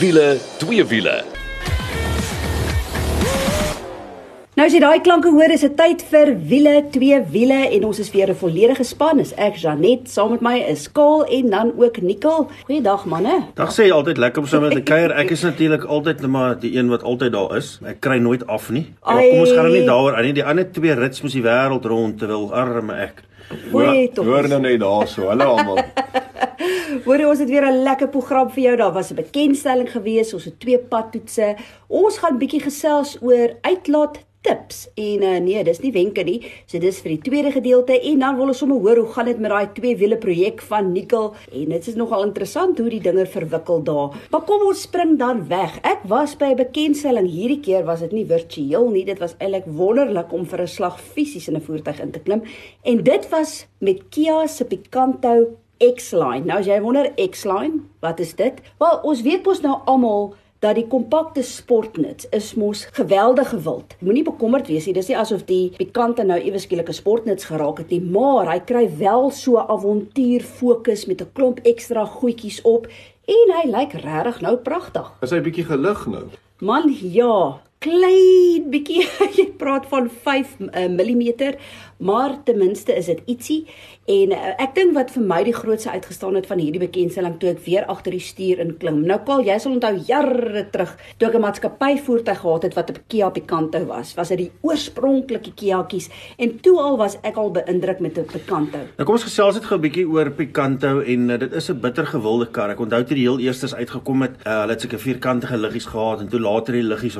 wiele, twee wiele. Nou as jy daai klanke hoor, is dit tyd vir wiele, twee wiele en ons is weer 'n volledige span. Is ek Janet, saam met my is Kaal en dan ook Nicole. Goeiedag manne. Dag sê altyd lekker om saam met te kuier. Ek is natuurlik altyd net maar die een wat altyd daar is. Ek kry nooit af nie. Ja, kom ons gaan nou nie daaroor aan nie. Die ander twee rits mos die wêreld rond terwyl arme ek. Goeie tog. Hoor nou net daarso. Hallo almal. Hoor ons het weer 'n lekker program vir jou. Daar was 'n bekendstelling gewees. Ons het twee padtoetse. Ons gaan bietjie gesels oor uitlaat tips en uh, nee, dis nie wenke nie. So dis vir die tweede gedeelte en dan wil ons sommer hoor hoe gaan dit met daai twee wiele projek van Nikkel en dit is nogal interessant hoe die dinge verwikkel daar. Maar kom ons spring dan weg. Ek was by 'n bekendstelling hierdie keer was dit nie virtueel nie. Dit was eintlik wonderlik om vir 'n slag fisies in 'n voertuig in te klim en dit was met Kia se Picanto X-Line. Nou as jy wonder X-Line, wat is dit? Wel, ons weet mos nou almal dat die kompakte sportnuts is mos geweldig gewild. Moenie bekommerd wees nie, dis nie asof die pikante nou ewe skielik 'n sportnuts geraak het nie, maar hy kry wel so avontuur fokus met 'n klomp ekstra goedjies op en hy lyk regtig nou pragtig. Is hy bietjie gelig nou? Man, ja, klein bietjie jy praat van 5 uh, mm maar ten minste is dit ietsie en uh, ek dink wat vir my die grootste uitgestaan het van hierdie bekendstelling toe ek weer agter die stuur in klim. Nou Paul, jy sal onthou jare terug toe ek 'n maatskappy voertuig gehad het wat 'n Kia Picanto was. Was dit die oorspronklike Kia's en toe al was ek al beïndruk met 'n Picanto. Nou kom ons gesels net gou 'n bietjie oor Picanto en uh, dit is 'n bitter gewilde kar. Ek onthou toe die heel eerstes uitgekom het, uh, hulle het seker vierkantige liggies gehad en toe later die liggies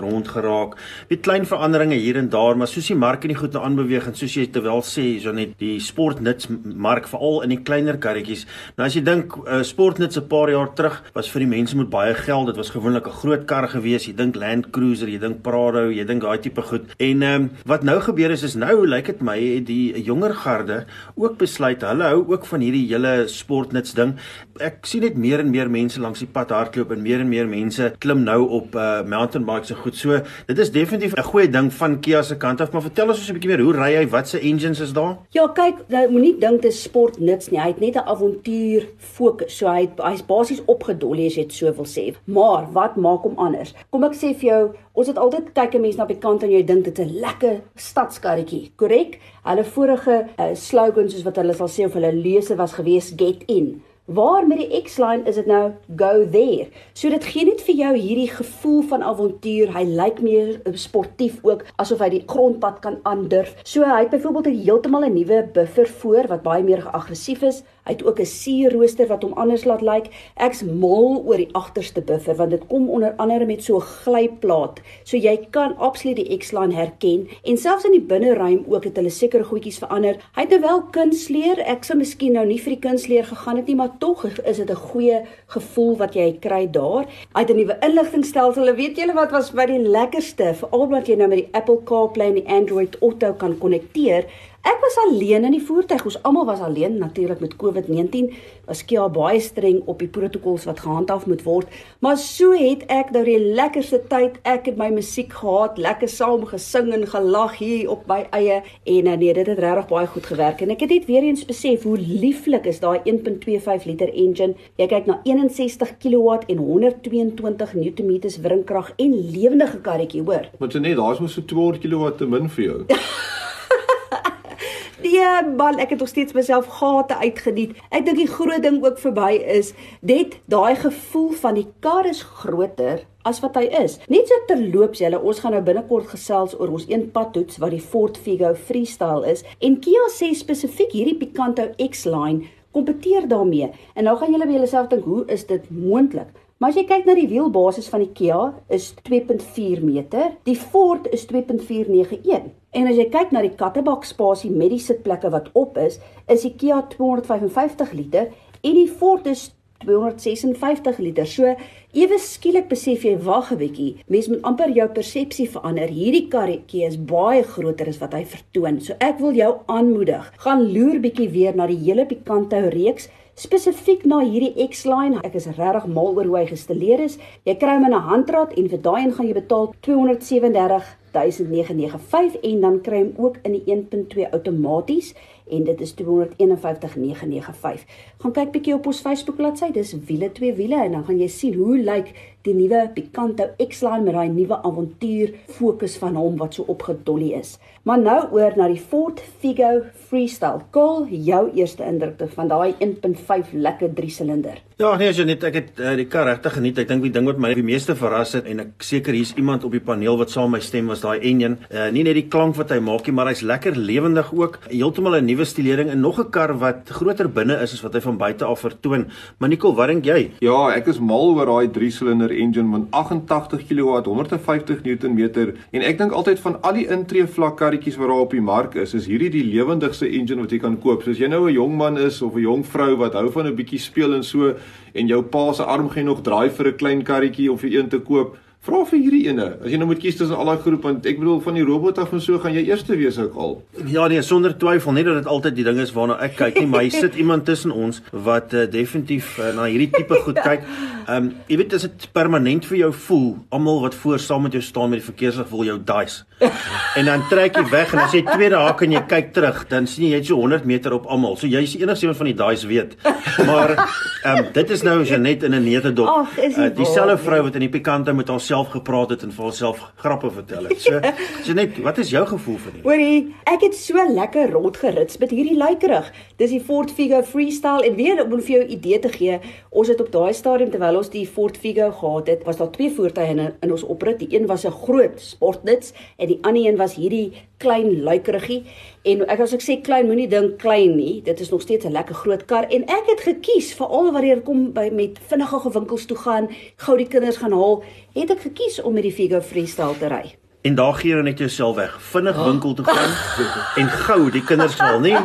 rondgeraak. Met klein veranderinge hier en daar, maar soos die mark en die goed nou aanbeweeg en soos jy terwyl sê, so net die sportnuts mark veral in die kleiner karretjies. Nou as jy dink uh, sportnuts 'n paar jaar terug was vir die mense met baie geld, dit was gewoonlik 'n groot kar gewees. Jy dink Land Cruiser, jy dink Prado, jy dink daai tipe goed. En um, wat nou gebeur is is nou lyk dit my die jonger garde ook besluit hulle hou ook van hierdie hele sportnuts ding. Ek sien net meer en meer mense langs die pad hardloop en meer en meer mense klim nou op uh, mountain bikes se goed. So dit is definitief 'n goeie ding van Kia se kant af, maar vertel ons ons 'n bietjie meer, hoe ry hy? Wat se engines is daar? Ja, kyk, jy moenie dink dit is sportnuts nie. Hy het net 'n avontuur fokus. So hy hy's basies opgedollie as jy dit so wil sê. Maar wat maak hom anders? Kom ek sê vir jou, ons het altyd kyk 'n mens na die kant en jy dink dit is 'n lekker stadskarretjie, korrek? Hulle vorige uh, slogan soos wat hulle sal sê of hulle lese was gewees get in. Waar met die X-line is dit nou go there. So dit gee net vir jou hierdie gevoel van avontuur. Hy lyk meer eh, sportief ook asof hy die grondpad kan aandurf. So hy het byvoorbeeld heeltemal 'n nuwe buffer voor wat baie meer aggressief is. Hy het ook 'n sierrooster wat hom anders laat lyk. Ek's mal oor die agterste buffer want dit kom onder andere met so 'n glyplaat. So jy kan absoluut die X-line herken en selfs in die binneruim ook het hulle sekere goedjies verander. Hy het nou wel kunsleer. Ek sou miskien nou nie vir die kunsleer gegaan het nie, maar tog is dit 'n goeie gevoel wat jy kry daar. Hy het 'n nuwe inligtingstelsel. Weet julle wat was by die lekkerste? Veral omdat jy nou met die Apple CarPlay en die Android Auto kan konnekteer. Ek was alleen in die voertuig. Ons almal was alleen natuurlik met COVID-19. Was Kia baie streng op die protokols wat gehandhaaf moet word. Maar so het ek nou die lekkerste tyd. Ek het my musiek gehad, lekker saam gesing en gelag hier op my eie en eh, nee, dit het regtig baie goed gewerk en ek het net weer eens besef hoe lieflik is daai 1.25 liter engine. Jy kyk na 61 kW en 122 Nm wrinkrag en lewendige karretjie, hoor. Want jy net, daar's mos so 200 kW te min vir jou. Nee, man, ek het nog steeds myself gate uitgeniet. Ek dink die groot ding ook verby is, dit daai gevoel van die kar is groter as wat hy is. Net so terloops julle, ons gaan nou binnekort gesels oor ons een padtoets wat die Ford Figo Freestyle is en Kia sê spesifiek hierdie Picanto X-Line kompeteer daarmee. En nou gaan julle by julleself dink, hoe is dit moontlik? Maar as jy kyk na die wielbasis van die Kia is 2.4 meter, die Ford is 2.491. En as jy kyk na die kattebak spasie met die sitplekke wat op is, is die Kia 255 liter en die Ford is 256 liter. So ewe skielik besef jy wag 'n bietjie, mens moet amper jou persepsie verander. Hierdie karretjie is baie groter as wat hy vertoon. So ek wil jou aanmoedig, gaan loer bietjie weer na die hele Picanto reeks spesifiek na hierdie X-Line. Ek is regtig mal oor hoe hy gestileer is. Jy kry hom in 'n handrad en vir daai een gaan jy betaal 237 1995 en dan kry hom ook in die 1.2 outomaties en dit is 251995. Gaan kyk bietjie op ons Facebook bladsy, dis wiele twee wiele en dan gaan jy sien hoe lyk die nuwe Picanto X-Line met daai nuwe avontuur fokus van hom wat so opgedolly is. Maar nou oor na die Ford Figo Freestyle. Kol, jou eerste indrukte van daai 1.5 lekker 3 silinder. Ja, nee, Janet, ek het uh, die kar regtig geniet. Ek dink die ding wat my die meeste verras het en ek seker hier's iemand op die paneel wat saam my stem was daai enjin. Uh, nie net die klank wat hy maak nie, maar hy's lekker lewendig ook. Heeltemal 'n nuwe stilering en nog 'n kar wat groter binne is as wat hy van buite af vertoon. Maar Nicole, wat dink jy? Ja, ek is mal oor daai 3-silinder engine met 88 kW, 150 Nm en ek dink altyd van al die intree vlak karretjies wat daar op die mark is, is hierdie die lewendigste engine wat jy kan koop. So as jy nou 'n jong man is of 'n jong vrou wat hou van 'n bietjie speel en so en jou pa se arm gaan nog draai vir 'n klein karretjie of vir een te koop, Vra vir hierdie ene. As jy nou moet kies tussen al daai groep want ek bedoel van die robot af en so gaan jy eerste wees ook al. Ja nee, sonder twyfel, nie dat dit altyd die ding is waarna ek kyk nie, maar hier sit iemand tussen ons wat uh, definitief uh, na hierdie tipe goed kyk. Ehm um, jy weet as dit permanent vir jou voel, almal wat voor saam met jou staan met die verkeerslig wil jou dice. En dan trek jy weg en as jy tweede haak en jy kyk terug, dan sien jy jy het so 100 meter op almal. So jy is die enigste een van die dice weet. Maar ehm um, dit is nou Janet in 'n netedop. Uh, Dieselfde vrou wat in die pikante met haar self gepraat het en vir homself grappe vertel het. So, so net, wat is jou gevoel vir dit? Hoorie, ek het so lekker rondgerits met hierdie luikerig. Dis die Ford Figo Freestyle en weer om vir jou 'n idee te gee, ons het op daai stadium terwyl ons die Ford Figo gehad het, was daar twee voertuie in, in ons oprit. Die een was 'n groot sportnuts en die ander een was hierdie klein luikerigie. En ek as ek sê klein, moenie dink klein nie. Dit is nog steeds 'n lekker groot kar en ek het gekies veral wanneer kom by met vinnige winkels toe gaan, gou die kinders gaan haal, het ek gekies om met die Figo Freestyle te ry. En daar gee jy net jouself weg, vinnig winkel toe gaan en gou die kinders haal, nie?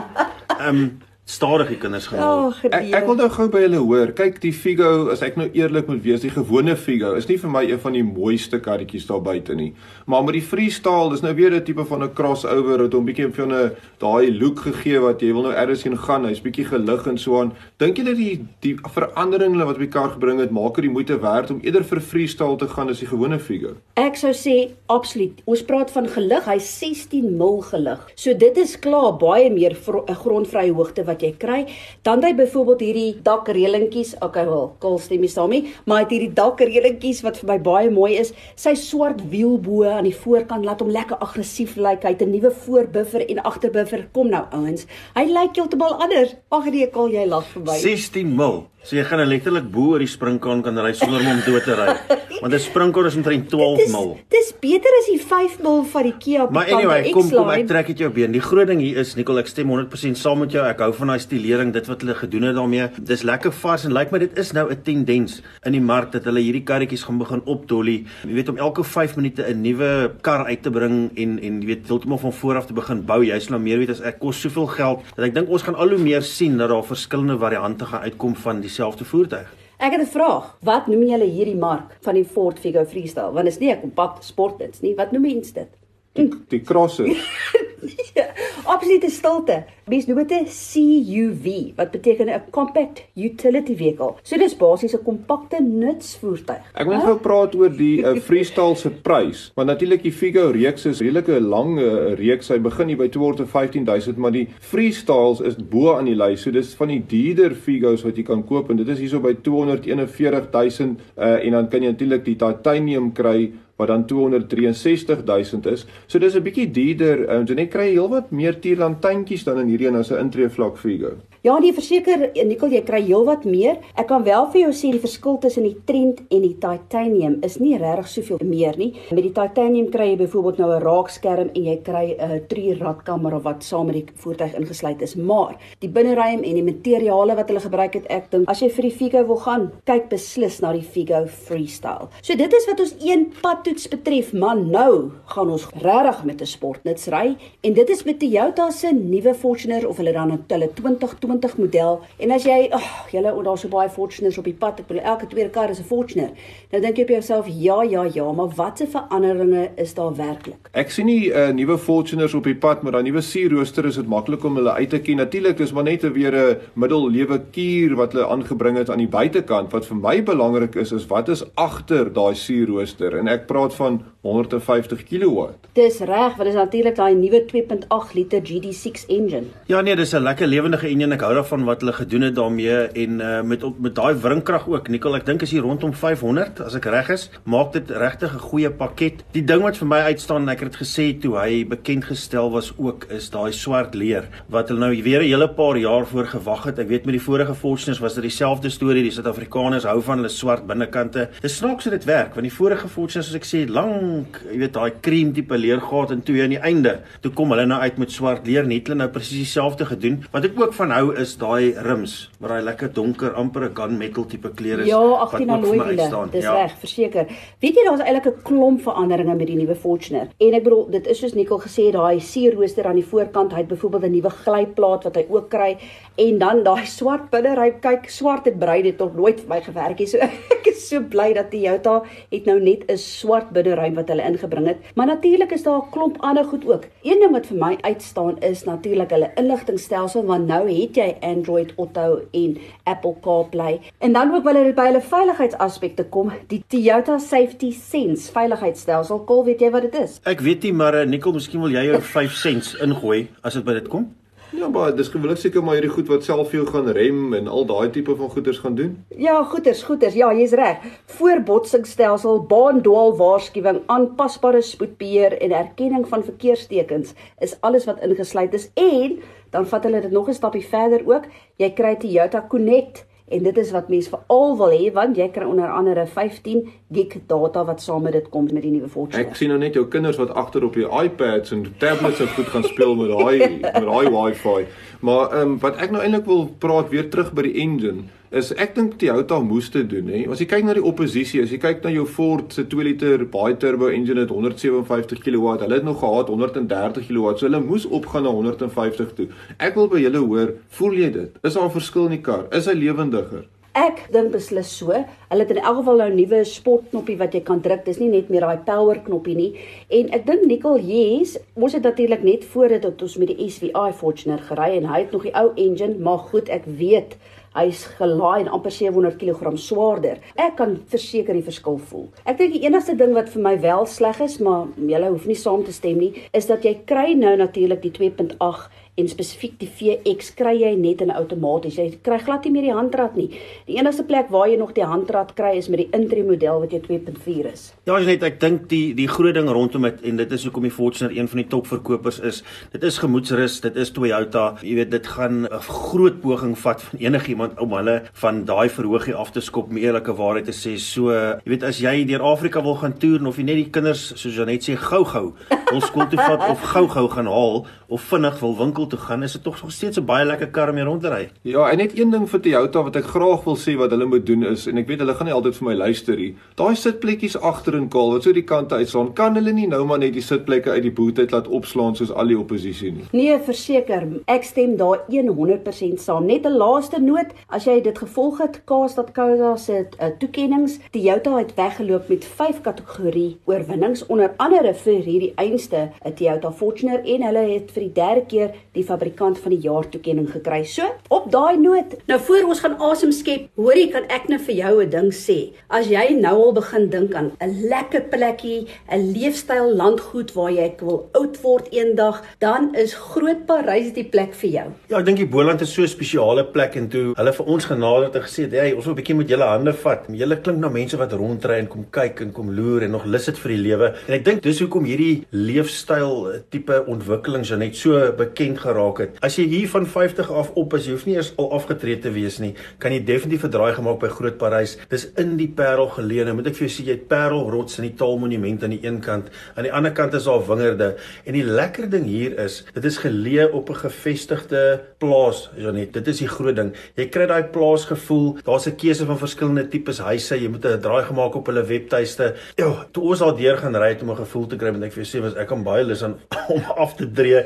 Ehm um, stadig die kinders gaan. Oh, ek, ek wil nou gou by hulle hoor. Kyk, die Figo, as ek nou eerlik moet wees, die gewone Figo is nie vir my een van die mooiste karretjies daar buite nie. Maar met die Freestyle, dis nou weer 'n tipe van 'n crossover wat hom bietjie vir 'n daai look gegee wat jy wil nou eers heen gaan. Hy's bietjie gelig en so aan. Dink julle die die veranderinge wat op die kar gebring het, maak dit die moeite werd om eerder vir Freestyle te gaan as die gewone Figo? Ek sou sê absoluut. Ons praat van gelig, hy's 16 mil gelig. So dit is klaar baie meer 'n grondvrye hoogte wat wat jy kry. Dan jy byvoorbeeld hierdie dakreelingkies, okay wel, kol stem jy saam nie, maar het hierdie dakreelingkies wat vir my baie mooi is. Sy swart wielbo aan die voorkant laat hom lekker aggressief lyk. Hy het 'n nuwe voorbuffer en agterbuffer. Kom nou ouens. Hy lyk heeltemal anders. Ag nee, kol jy lag verby. 16 mil. So jy gaan letterlik bo oor die springkaan kan ry sonder om dood te ry. Want 'n springkaan is omtrent 12 mil. Dis beter as die 5 mil van die Kia Maar anyway, kom kom ek trek dit jou been. Die groot ding hier is Nicole, ek stem 100% saam met jou. Ek hou van daai stilering, dit wat hulle gedoen het daarmee. Dis lekker vars en lyk like my dit is nou 'n tendens in die mark dat hulle hierdie karretjies gaan begin opdolly. Jy weet om elke 5 minute 'n nuwe kar uit te bring en en jy weet heeltemal van voor af te begin bou. Jy sal nou meer weet as ek kos soveel geld dat ek dink ons gaan al hoe meer sien dat daar verskillende variante gaan uitkom van die dieselfde voertuig. Ek het 'n vraag. Wat noem julle hierdie mark van die Ford Figo Freestyle? Want dit is nie 'n kompakte sportnuts nie. Wat noem mense dit? Die, die crosser. ja, absolute stilte. Mens noem dit 'n CUV wat beteken 'n compact utility vehicle. So dis basies 'n kompakte nutsvoertuig. Ek wil gou praat oor die uh, freestyle se prys. Want natuurlik die Figo reeks is redelike lang uh, reeks. Hy begin hier by 215000, maar die freestyles is bo aan die lys. So dis van die duurder Figos wat jy kan koop en dit is hierso by 241000 uh, en dan kan jy natuurlik die titanium kry wat dan 263000 is. So dis 'n bietjie duurder. Ons um, net kry heelwat meer tierlantuintjies dan in hierdie een as 'n intree vlak Figo. Ja, nee, verseker, Nicole, jy kry heelwat meer. Ek kan wel vir jou sê die verskil tussen die Trent en die Titanium is nie regtig soveel meer nie. Met die Titanium kry jy byvoorbeeld nou 'n raakskerm en jy kry 'n drie radkamera wat saam met die voertuig ingesluit is. Maar die binneruim en die materiale wat hulle gebruik het, ek dink as jy vir die Figo wil gaan, kyk beslis na die Figo Freestyle. So dit is wat ons een padtoets betref, maar nou gaan ons regtig met 'n sportnuts ry en dit is met Toyota se nuwe Fortuner of hulle dan 'n hulle 2020 2020 model en as jy ag oh, julle oh, daar's so baie Fortuners op die pad ek bedoel elke tweede kar is 'n Fortuner nou dink jy op jouself ja ja ja maar watse veranderinge is daar werklik ek sien nie uh, nuwe Fortuners op die pad maar daai nuwe sierrooster is dit maklik om hulle uit te ken natuurlik is maar net 'n weer 'n middellewe kuur wat hulle aangebring het aan die buitekant wat vir my belangrik is is wat is agter daai sierrooster en ek praat van 150 kW. Dis reg, want dit is natuurlik daai nuwe 2.8 liter GD6 engine. Ja nee, dis 'n lekker lewendige enjin. Ek hou daarvan wat hulle gedoen het daarmee en uh, met op met daai wringkrag ook. Nikkel, ek dink is hier rondom 500 as ek reg is. Maak dit regtig 'n goeie pakket. Die ding wat vir my uitstaan en ek het dit gesê toe hy bekend gestel was ook is daai swart leer wat hulle nou weer 'n hele paar jaar voor gewag het. Ek weet met die vorige Fortuners was dit dieselfde storie. Die Suid-Afrikaners hou van hulle swart binnekante. Dis snaaks hoe dit werk want die vorige Fortuners soos ek sê, lank, jy weet daai cream tipe leergat en toe aan die einde, toe kom hulle nou uit met swart leer, net hulle nou presies dieselfde gedoen. Wat ek ook van hou is daai rims, waar daai lekker donker amper 'n gunmetal tipe kleur is. Ja, 18 alloy wiele. Dis ja. reg, verseker. Weet jy daar's eintlik 'n klomp veranderinge met die nuwe Fortuner. En ek bedoel, dit is soos Nicole gesê, daai seerrooster aan die voorkant, hy het byvoorbeeld 'n nuwe glyplaat wat hy ook kry en dan daai swart binneryp, kyk, swart het brei dit tot nooit vir my gewerk nie. So ek is so bly dat Toyota het nou net 'n swart binneryp wat hulle ingebring het. Maar natuurlik is daar 'n klomp ander goed ook. Een ding wat vir my uitstaan is natuurlik hulle inligtingstelsel want nou het jy Android Auto en Apple CarPlay. En dan ook wanneer dit by hulle veiligheidsaspekte kom, die Toyota Safety Sense veiligheidsstelsel. Kol, weet jy wat dit is? Ek weet nie, maar uh, Nicole, miskien wil jy jou 5 cents ingooi as dit by dit kom. Ja, maar dis gewoonlik seker maar hierdie goed wat self vir jou gaan rem en al daai tipe van goeders gaan doen. Ja, goeders, goeders. Ja, jy's reg. Voorbotsingsstelsel, baandwaal waarskuwing, aanpasbare spoedbeheer en erkenning van verkeerstekens is alles wat ingesluit is en dan vat hulle dit nog 'n stapie verder ook. Jy kry Toyota Connect En dit is wat mense veral wil hê want jy kry onder andere 15 gig data wat saam met dit kom met die nuwe Fortune. Ek sien nou net jou kinders wat agter op die iPads en tablets so goed gaan speel met daai met daai Wi-Fi. Maar ehm um, wat ek nou eintlik wil praat weer terug by die engine is ek dink Toyota moes dit doen hè. As jy kyk na die oppositie, as jy kyk na jou Ford se 2 liter baie turbo engine het 157 kW, hulle het nog gehad 130 kW, so hulle moes opgaan na 150 toe. Ek wil by julle hoor, voel jy dit? Is daar 'n verskil in die kar? Is hy lewendiger? Ek dink beslis so. Hulle het in elk geval nou 'n nuwe sportknoppie wat jy kan druk. Dis nie net meer daai power knoppie nie. En ek dink Nicole Yes, ons het natuurlik net voor dit tot ons met die SVI Fortuner gery en hy het nog die ou engine, maar goed, ek weet hy's gelaai en amper 700 kg swaarder. Ek kan verseker die verskil voel. Ek dink die enigste ding wat vir my wel sleg is, maar julle hoef nie saam te stem nie, is dat jy kry nou natuurlik die 2.8 en spesifiek die VX kry jy net in outomaties. Jy kry glad nie meer die handrat nie. Die enigste plek waar jy nog die handrat kry is met die intri model wat jy 2.4 is. Ja, net ek dink die die groot ding rondom dit en dit is hoekom die Fortuner een van die topverkopers is. Dit is gemoedsrus, dit is Toyota. Jy weet dit gaan 'n groot poging vat van enigiemand om hulle van daai verhoogie af te skop om eerlike waarheid te sê. So, jy weet as jy deur Afrika wil gaan toer of jy net die kinders soos Janet sê gou-gou wil skool toe vat of gou-gou gaan haal of vinnig wil winkel toe gaan, is dit tog nog steeds 'n baie lekker kar om hier rond te ry. Ja, en net een ding vir Toyota wat ek graag wil sê wat hulle moet doen is en ek weet hulle gaan nie altyd vir my luister nie. Daai sitplekkies agter in kaal wat so die kante uitslaan, kan hulle nie nou maar net die sitplekke uit die boot uit laat opslaan soos al die oppositie nie. Nee, verseker, ek stem daar 100% saam. Net 'n laaste noot, as jy dit gevolg het, Kaas.co.za se uh, toekenninge, Toyota het weggeloop met 5 kategorie oorwinnings onder andere vir hierdie einste, 'n Toyota Fortuner en hulle het vir die derde keer die fabrikant van die jaar toekenning gekry. So, op daai noot, nou voor ons gaan asem skep, hoorie kan ek net vir jou 'n ding sê. As jy nou al begin dink aan 'n lekker plekkie, 'n leefstyl landgoed waar jy wil oud word eendag, dan is Groot Parys die plek vir jou. Ja, ek dink die Boland is so 'n spesiale plek en toe hulle vir ons genader het gesê, "Hey, ons wil 'n bietjie met julle hande vat." Julle klink na mense wat rondry en kom kyk en kom loer en nog lus het vir die lewe. En ek dink dis hoekom hierdie leefstyl tipe ontwikkelings net so bekend geraak het. As jy hier van 50 af op is, jy hoef nie eers al afgetree te wees nie, kan jy definitief 'n draai gemaak by Groot Parys. Dis in die Parel geleë. Moet ek vir jou sê jy het Parelrots in die Taalmonument aan die een kant, aan die ander kant is daar wingerde. En die lekker ding hier is, dit is geleë op 'n gevestigde plaas, Janet. Dit is die groot ding. Jy kry daai plaasgevoel. Daar's 'n keuse van verskillende tipes huise. Jy moet 'n draai gemaak op hulle webtuiste. Ja, toe ons daar deur gaan ry om 'n gevoel te kry, moet ek vir jou sê, was ek aan baie lus aan om af te tree.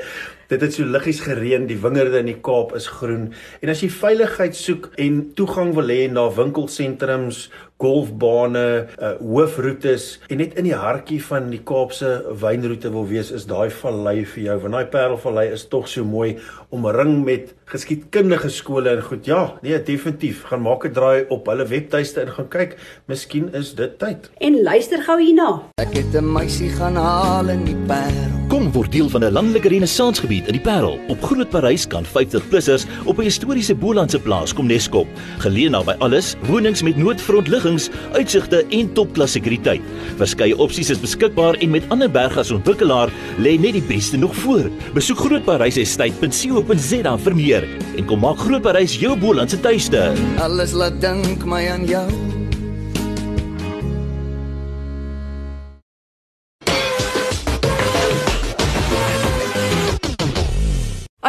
Dit het so lig liggies gereën, die wingerde in die Kaap is groen. En as jy veiligheid soek en toegang wil hê na winkelsentrums, golfbane, uh, hoofroetes en net in die hartjie van die Kaapse wynroete wil wees, is daai vallei vir jou. Want daai Parelvallei is tog so mooi omring met geskiedkundige skole en goed. Ja, nee, definitief. Gaan maak 'n draai op hulle webtuiste en gaan kyk. Miskien is dit tyd. En luister gou hierna. Ek het 'n meisie gaan haal in die Parel. Kom word deel van 'n landelike renessansgebied in die Parel. Op Groot Parys kan 50-plussers op 'n historiese Bolandse plaas kom neskop. Geleë naby alles, wonings met noodfrontliggings, uitsigte en topklas sekuriteit. Verskeie opsies is beskikbaar en met ander bergas ontwikkelaar lê net die beste nog voor. Besoek grootparysestate.co.za vir meer en kom maak Groot Parys jou Bolandse tuiste. Alles laat dink my aan jou.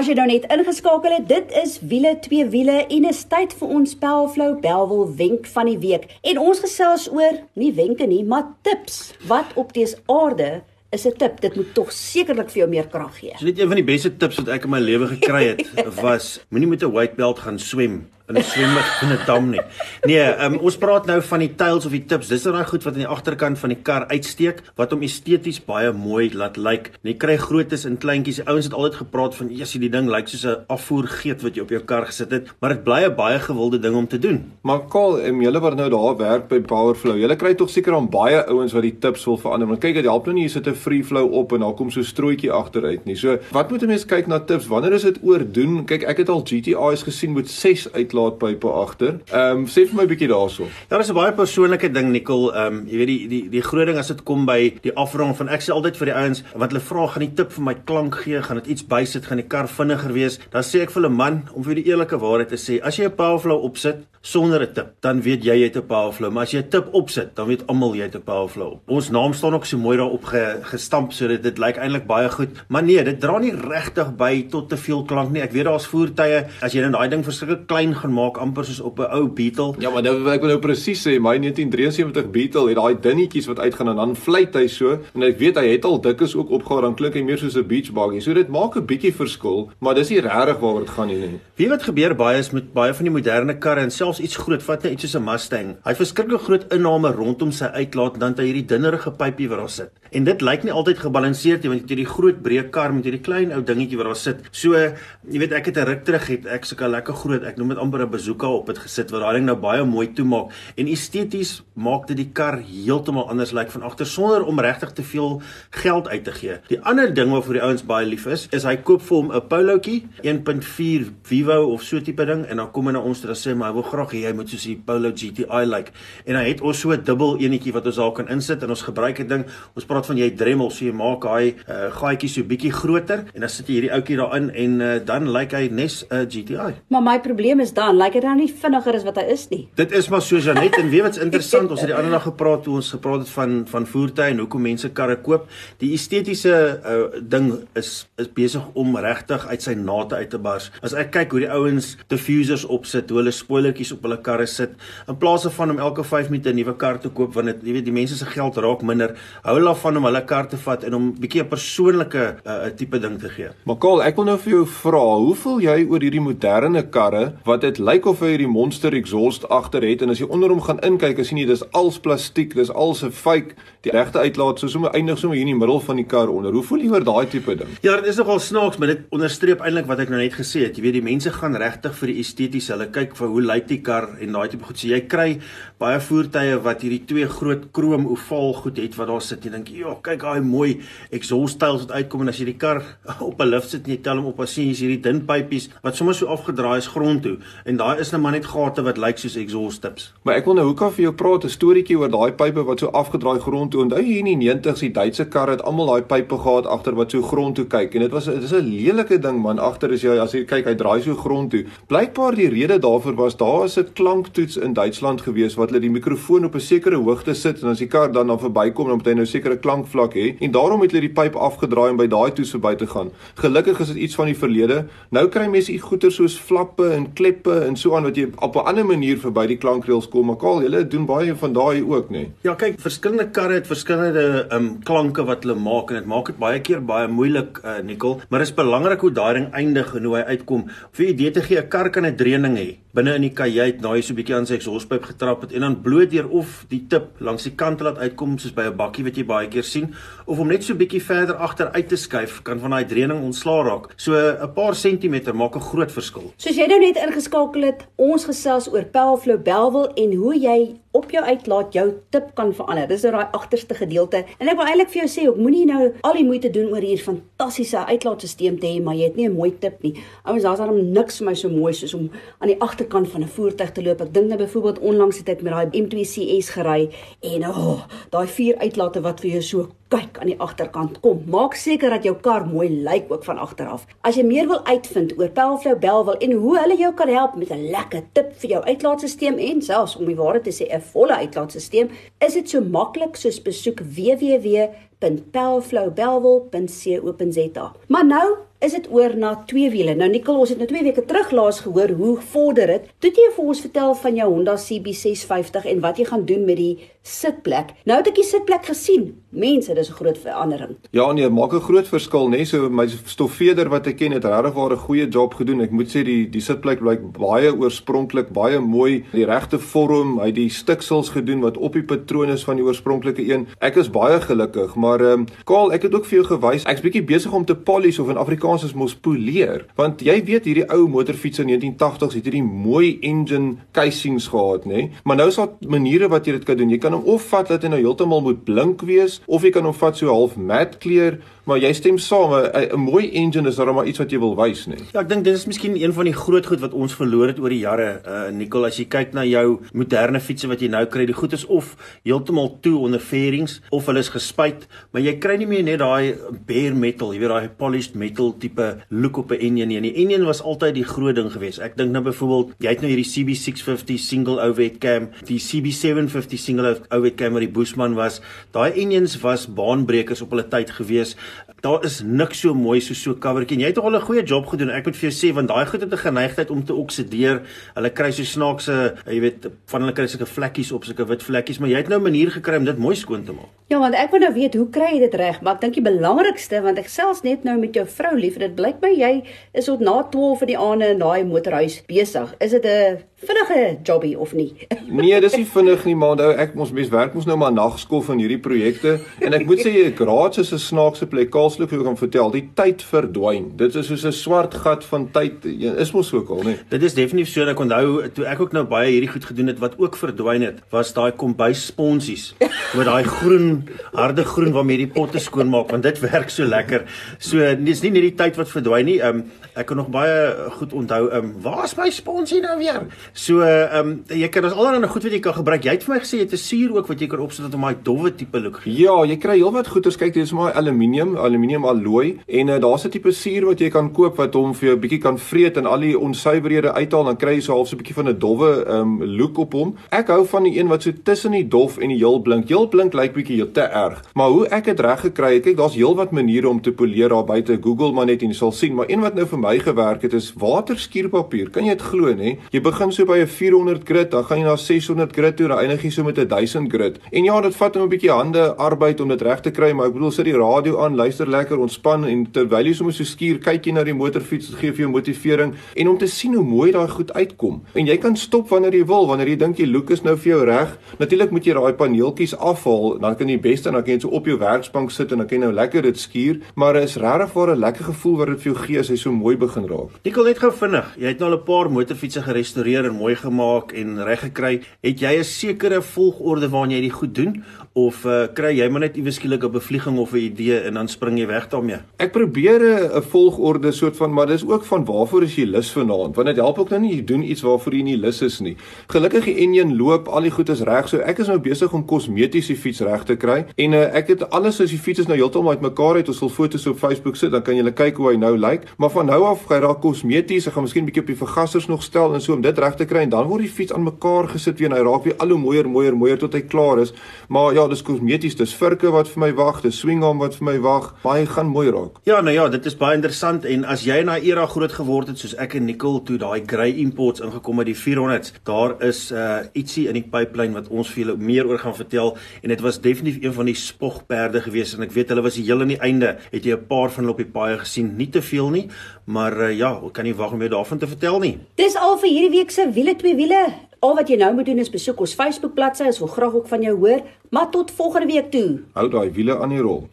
As jy nou net ingeskakel het, dit is wiele twee wiele en is tyd vir ons Pelflow Belwel wenk van die week. En ons gesels oor nie wenke nie, maar tips. Wat op dese aarde is 'n tip? Dit moet tog sekerlik vir jou meer krag gee. So net een van die beste tips wat ek in my lewe gekry het was moenie met 'n white belt gaan swem in 'n swembad in 'n dam nie. Nee, um, ons praat nou van die tails of die tips. Dis daai goed wat aan die agterkant van die kar uitsteek wat hom esteties baie mooi laat lyk. Jy kry grootes en kleintjies. Die ouens het altyd gepraat van eers die ding lyk soos 'n afvoergeet wat jy op jou kar gesit het, maar dit bly 'n baie gewilde ding om te doen. Maar Kaal, em julle wat nou daar werk by Powerflow, julle kry tog seker aan baie ouens wat die tips wil verander. Want kyk, dit help nou nie jy sit 'n free flow op en daar kom so strootjie agteruit nie. So, wat moet 'n mens kyk na tips? Wanneer is dit oordoen? Kyk, ek het al GTI's gesien met 6 uitlaatpype agter. Ehm um, sê vir my 'n bietjie daaroor. Ja, dis 'n baie persoonlike ding, Nicole. Ehm um, jy weet die die die groot ding as dit kom by die afronding van ek sê altyd vir die ouens wat hulle vra gaan die tip vir my klank gee, gaan dit iets bysit, gaan die kar vinniger wees. Dan sê ek vir hulle man om vir die eerlike waarheid te sê, as jy 'n powerflow opsit sonder 'n tip, dan weet jy jy het 'n powerflow, maar as jy 'n tip opsit, dan weet almal jy het 'n powerflow. Ons naam staan ook so mooi daarop ge, gestamp sodat dit lyk eintlik baie goed. Maar nee, dit dra nie regtig by tot te veel klank nie. Ek weet daar's voertuie as jy net daai ding verskriklik klein gaan maak amper soos op 'n ou Beetle. Ja, maar nou wil ek nou presies sê, my 1973 Beetle het daai dingetjies wat uitgaan en dan fluit hy so en ek weet hy het al dikkes ook opgehaal dan klink hy meer soos 'n beach buggy. So dit maak 'n bietjie verskil, maar dis nie regtig waaroor dit gaan nie. nie. Wie wat gebeur baie is met baie van die moderne karre en selfs iets groot, vat net iets soos 'n Mustang. Hy het verskriklik groot inname rondom sy uitlaat en dan het hy hierdie dunnerige pypie wat daar sit. En dit lyk nie altyd gebalanseerd nie want jy het hierdie groot breë kar met hierdie klein ou dingetjie wat daar sit. So, jy weet ek het 'n ruk terug het ek sulke lekker groot, ek noem dit amper 'n bazooka op het gesit wat daai ding nou baie mooi toemaak en esteties maak dit die kar heeltemal anders lyk van agter sonder om regtig te veel geld uit te gee. Die ander ding waarvoor die ouens baie lief is, is hy koop vir hom 'n Polootjie 1.4 Vivo of so tipe ding en dan kom hy na ons toe en sê maar hy wil graag hê hy moet soos die Polo GTI lyk. En hy het ons so 'n dubbel enetjie wat ons daar kan insit en ons gebruik dit ding. Ons praat van jy dremel so jy maak hy uh, gaatjie so bietjie groter en dan sit jy hierdie ouetjie daarin en uh, dan lyk hy nes 'n uh, GTI. Maar my probleem is dan, lyk dit dan nie vinniger as wat hy is nie. Dit is maar so Janet en weet wat's interessant, ons het die ander dag gepraat toe ons gepraat het van van voertuie en hoekom mense karre koop. Die estetiese uh, ding is is besig om regtig uit sy nate uit te bars. As ek kyk hoe die ouens diffusers opsit, hoe hulle spoilertjies op hulle karre sit, in plaas van om elke 5 minute 'n nuwe kar te koop want dit jy weet die mense se geld raak minder, hou hulle af van om hulle kar te vat en om bietjie 'n persoonlike 'n uh, tipe ding te gee. Maar Kaal, ek wil nou vir jou vra, hoe voel jy oor hierdie moderne karre wat dit lyk of hy hierdie monster exhaust agter het en as jy onder hom gaan inkyk, as jy nie dis als plastiek, dis als 'n fake, die regte uitlaat so sommer eindig sommer hier in die middel van die kar onder. Hoe voel jy oor daai tipe ding? Ja, dit is nogal snaaks, maar dit onderstreep eintlik wat ek nou net gesê het. Jy weet die mense gaan regtig vir die estetiese. Hulle kyk vir hoe lyk die kar en daai tipe goed. So jy kry baie voertuie wat hierdie twee groot krom ovaal goed het wat daar sit. Jy dink, "Ja, kyk daai mooi exhaust styles wat uitkom en as jy die kar op 'n lift sit en jy tel hom op, dan sien jy hierdie dun pypies wat sommer so afgedraai is grond toe en daai is nou maar net gate wat lyk soos exhaust tips. Maar ek wil nou hoekom vir jou praat 'n storieetjie oor daai pype wat so afgedraai grond toe. Onthou jy in die 90's die Duitse karre het almal daai pype gehad agter wat so grond toe kyk en dit was dit is 'n lelike ding man agter as jy as jy kyk hy draai so grond toe. Blykbaar die rede daarvoor was daar is 'n klanktoets in Duitsland gewees wat hulle die mikrofoon op 'n sekere hoogte sit en as die kar dan dan verbykom dan moet hy nou sekere klankvlak hê en daarom het hulle die pyp afgedraai om by daai toets verby te gaan. Gelukkig is dit iets van die verlede. Nou kry mense goeder soos flappe en kleppe tippe en so aan wat jy op 'n ander manier verby die klankreëls kom. Maar kaal, julle doen baie van daai ook, nê? Nee. Ja, kyk, verskillende karre het verskillende ehm um, klanke wat hulle maak en dit maak dit baie keer baie moeilik, uh, Nicole, maar dit is belangrik hoe daai ding eindig en hoe hy uitkom. Vir idee te gee, 'n kar kan 'n dreuning hê binne in die kajuit, nou hy so 'n bietjie aan sy exhauspyp getrap het en dan bloot deur of die tip langs die kant laat uitkom soos by 'n bakkie wat jy baie keer sien, of om net so 'n bietjie verder agter uit te skuif, kan van daai dreuning ontslaa raak. So 'n paar sentimeter maak 'n groot verskil. Soos jy nou net ingeskakel het, ons gesels oor Pelflow Belwel en hoe jy op jou uitlaat jou tip kan verander. Dis nou daai agterste gedeelte. En ek wil eintlik vir jou sê, ek moenie nou al die moeite doen oor hierdie fantastiese uitlaatstelsel te hê, maar jy het nie 'n mooi tip nie. Ouens, daar's daarom niks vir my so mooi soos om aan die agterkant van 'n voertuig te loop. Ek dink nou byvoorbeeld onlangs het ek met daai M2CS gery en oh, daai vier uitlate wat vir jou so kyk aan die agterkant kom. Maak seker dat jou kar mooi lyk ook van agter af. As jy meer wil uitvind oor Pelflow Belwel en hoe hulle jou kan help met 'n lekker tip vir jou uitlaatstelsel en selfs om die waarheid te sê 'n volle uitlaatstelsel, is dit so maklik soos besoek www.pelflowbelwel.co.za. Maar nou is dit oor na twee wiele. Nou Nicole, ons het nou 2 weke terug laas gehoor hoe vorder dit. Toe jy vir ons vertel van jou Honda CB650 en wat jy gaan doen met die sitplek. Nou het ek die sitplek gesien. Mense, dis 'n groot verandering. Ja nee, maak 'n groot verskil, nê? Nee, so my stoffeeder wat ek ken het regtig 'n goeie job gedoen. Ek moet sê die die sitplek blyk baie oorspronklik, baie mooi, die regte vorm, hy het die stiksels gedoen wat op die patroon is van die oorspronklike een. Ek is baie gelukkig, maar ehm um, Kaal, ek het ook vir jou gewys. Ek's bietjie besig om te polish of in Afrikaans is mos poleer, want jy weet hierdie ou motorfiets in 1980s het hierdie mooi engine casings gehad, nê? Nee? Maar nou is daar maniere wat jy dit kan doen. Jy kan hom of vat dat hy nou heeltemal moet blink wees of jy kan hom vat so half mat kleur Maar jy stem saam, 'n mooi engine is darem maar iets wat jy wil wys, nee. Ja, ek dink dit is miskien een van die groot goed wat ons verloor het oor die jare. Uh Nicole, as jy kyk na jou moderne fietses wat jy nou kry, die goed is of heeltemal toe onder fairings of hulle is gespuit, maar jy kry nie meer net daai bare metal, jy weet daai polished metal tipe look op 'n engine nie. Die engine was altyd die groot ding geweest. Ek dink nou byvoorbeeld, jy het nou hierdie CB650 single overhead cam, die CB750 single overhead cam wat die Bushman was. Daai engines was baanbrekers op hulle tyd geweest daar is niks so mooi so so covertjie. Jy het tog al 'n goeie job gedoen. Ek moet vir jou sê want daai goed het 'n geneigtheid om te oksideer. Hulle kry so snaakse, jy weet, van hulle kry sulke vlekkies op, sulke wit vlekkies, maar jy het nou 'n manier gekry om dit mooi skoon te maak. Ja, want ek wil nou weet hoe kry jy dit reg? Maar ek dink die belangrikste want ek selfs net nou met jou vrou lief, dit blyk my jy is tot na 12 in die aande in daai motorhuis besig. Is dit 'n vinnige jobbie of nie? nee, dis nie vinnig nie, maar nou ek ons mens werk mos nou maar nagskof van hierdie projekte. En ek moet sê jy graad is 'n snaakse plek. Kaalslik hoe kan vertel die tyd verdwyn. Dit is soos 'n swart gat van tyd. Is mos ook al nê dit is definitief so ek onthou toe ek ook nou baie hierdie goed gedoen het wat ook verdwyn het was daai kombuis sponsies met daai groen harde groen waarmee die potte skoon maak want dit werk so lekker. So dis nie net die tyd wat verdwyn nie. Um, ek kan nog baie goed onthou. Um, waar's my sponsie nou weer so um, jy kan as allerlei goed wat jy kan gebruik jy het vir my gesê jy het 'n suur ook wat jy kan opsit om daai dowwe tipe look gee ja jy kry heelwat goeders kyk dis maar aluminium aluminium alloy en uh, daar's 'n tipe suur wat jy kan koop wat hom vir jou bietjie kan vreet en al die onsuiverhede uithaal dan kry jy so half so 'n bietjie van 'n dowwe um, look op hom. Ek hou van die een wat so tussen die dof en die heel blink. Heel blink lyk bietjie te erg. Maar hoe ek dit reg gekry het, kyk daar's heelwat maniere om te poleer daar buite. Google maar net en jy sal sien, maar een wat nou vir my gewerk het is waterskuurpapier. Kan jy dit glo nê? Jy begin so by 'n 400 grit, dan gaan jy na 600 grit toe, dan eindig jy so met 'n 1000 grit. En ja, dit vat 'n bietjie hande arbeid om dit reg te kry, maar ek bedoel sit die radio aan, luister lekker, ontspan en terwyl jy sommer so skuur kyk jy na die motorfiets, dit gee vir jou motivering en om te sien hoe mooi daai goed uitkom. En jy kan stop wanneer jy wil, wanneer jy dink die look is nou vir jou reg. Natuurlik moet jy daai paneeltjies afhaal, dan kan jy beste dan kan jy so op jou werksbank sit en dan kan jy nou lekker dit skuur, maar is regtig vir 'n lekker gevoel wat dit vir jou gee as hy so mooi begin raak. Wil net gou vinnig, jy het nou al 'n paar motorfietsse gerestoreer en mooi gemaak en reg gekry. Het jy 'n sekere volgorde waarin jy dit goed doen of uh, kry jy maar net iewes skielik 'n bevlieging of 'n idee en dan spring jy weg daarmee? Ek probeer 'n volgorde soort van, maar dis ook van waarvoor is jy lus vanaand? Want dit help ook nou nie jy doen iets waarvoor jy nie lus is nie. Gelukkig die enjin loop, al die goed is reg. So ek is nou besig om kosmeties die fiets reg te kry en uh, ek het alles as die fiets is nou heeltemal uitmekaar uit. Ons sal foto's op Facebook sit, dan kan julle kyk hoe hy nou lyk. Maar van nou af gaan daar kosmeties, ek gaan miskien 'n bietjie op die vergassers nog stel en so om dit reg te kry en dan word die fiets aan mekaar gesit weer en hy raak weer al hoe mooier, mooier, mooier tot hy klaar is. Maar ja, dis kosmeties, dis virke wat vir my wag, dis swing arm wat vir my wag. Baie gaan mooi raak. Ja, nou ja, dit is baie interessant en as jy in daai era groot geword het soos ek en Nicole toe daai grey imports ingekom het die 400s, daar is uh ietsie in die pipeline wat ons vir julle meer oor gaan vertel en dit was definitief een van die spogperde gewees en ek weet hulle was die heel aan die einde. Het jy 'n paar van hulle op die paaie gesien? Nie te veel nie, maar uh, ja, ek kan nie wag om jou daarvan te vertel nie. Dis al vir hierdie week se wiele twee wiele. Al wat jy nou moet doen is besoek ons Facebook bladsy. Ons wil graag ook van jou hoor. Maar tot volgende week toe. Hou daai wiele aan die rol.